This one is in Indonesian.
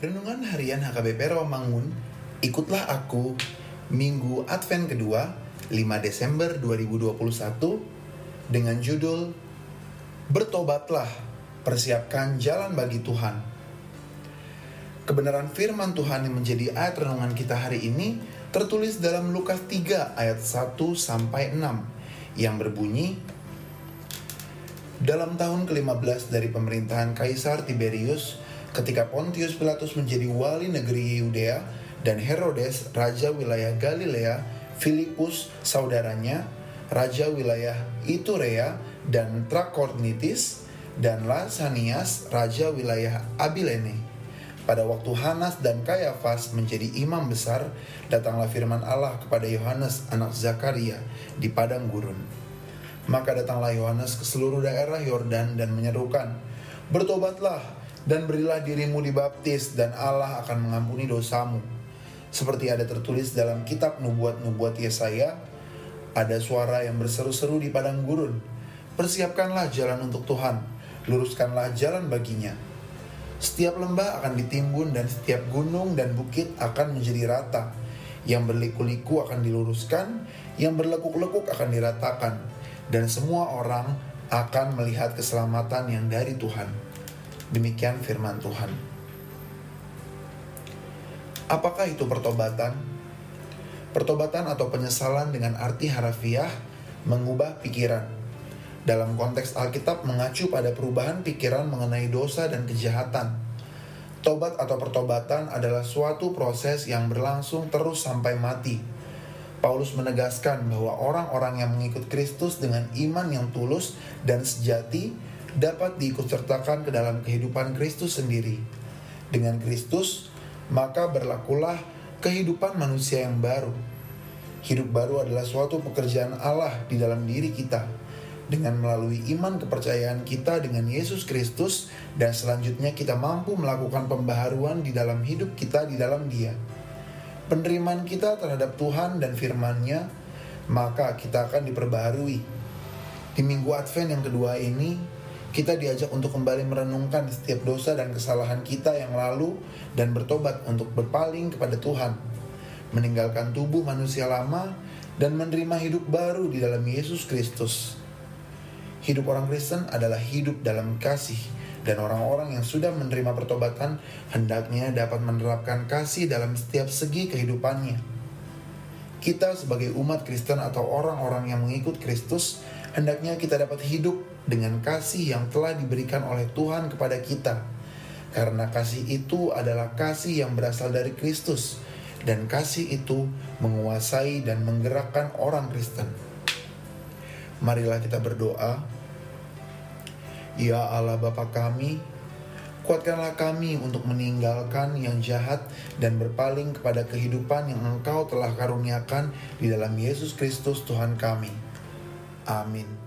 Pembaktian HKBP Rawamangun, ikutlah aku Minggu Advent kedua 5 Desember 2021 dengan judul Bertobatlah, persiapkan jalan bagi Tuhan. Kebenaran firman Tuhan yang menjadi ayat renungan kita hari ini tertulis dalam Lukas 3 ayat 1 sampai 6 yang berbunyi Dalam tahun ke-15 dari pemerintahan Kaisar Tiberius, ketika Pontius Pilatus menjadi wali negeri Yudea dan Herodes raja wilayah Galilea, Filipus saudaranya, raja wilayah Iturea dan Trakornitis, dan Lasanias raja wilayah Abilene. Pada waktu Hanas dan Kayafas menjadi imam besar, datanglah firman Allah kepada Yohanes anak Zakaria di padang gurun. Maka datanglah Yohanes ke seluruh daerah Yordan dan menyerukan, "Bertobatlah, dan berilah dirimu dibaptis dan Allah akan mengampuni dosamu. Seperti ada tertulis dalam kitab nubuat-nubuat Yesaya, ada suara yang berseru-seru di padang gurun, persiapkanlah jalan untuk Tuhan, luruskanlah jalan baginya. Setiap lembah akan ditimbun dan setiap gunung dan bukit akan menjadi rata. Yang berliku-liku akan diluruskan, yang berlekuk-lekuk akan diratakan, dan semua orang akan melihat keselamatan yang dari Tuhan. Demikian firman Tuhan. Apakah itu pertobatan? Pertobatan atau penyesalan dengan arti harafiah mengubah pikiran. Dalam konteks Alkitab mengacu pada perubahan pikiran mengenai dosa dan kejahatan. Tobat atau pertobatan adalah suatu proses yang berlangsung terus sampai mati. Paulus menegaskan bahwa orang-orang yang mengikut Kristus dengan iman yang tulus dan sejati dapat diikutsertakan ke dalam kehidupan Kristus sendiri. Dengan Kristus, maka berlakulah kehidupan manusia yang baru. Hidup baru adalah suatu pekerjaan Allah di dalam diri kita. Dengan melalui iman kepercayaan kita dengan Yesus Kristus dan selanjutnya kita mampu melakukan pembaharuan di dalam hidup kita di dalam Dia. Penerimaan kita terhadap Tuhan dan firman-Nya, maka kita akan diperbaharui. Di minggu Advent yang kedua ini, kita diajak untuk kembali merenungkan setiap dosa dan kesalahan kita yang lalu dan bertobat untuk berpaling kepada Tuhan, meninggalkan tubuh manusia lama dan menerima hidup baru di dalam Yesus Kristus. Hidup orang Kristen adalah hidup dalam kasih dan orang-orang yang sudah menerima pertobatan hendaknya dapat menerapkan kasih dalam setiap segi kehidupannya. Kita sebagai umat Kristen atau orang-orang yang mengikut Kristus hendaknya kita dapat hidup dengan kasih yang telah diberikan oleh Tuhan kepada kita. Karena kasih itu adalah kasih yang berasal dari Kristus dan kasih itu menguasai dan menggerakkan orang Kristen. Marilah kita berdoa. Ya Allah Bapa kami, kuatkanlah kami untuk meninggalkan yang jahat dan berpaling kepada kehidupan yang Engkau telah karuniakan di dalam Yesus Kristus Tuhan kami. Amin.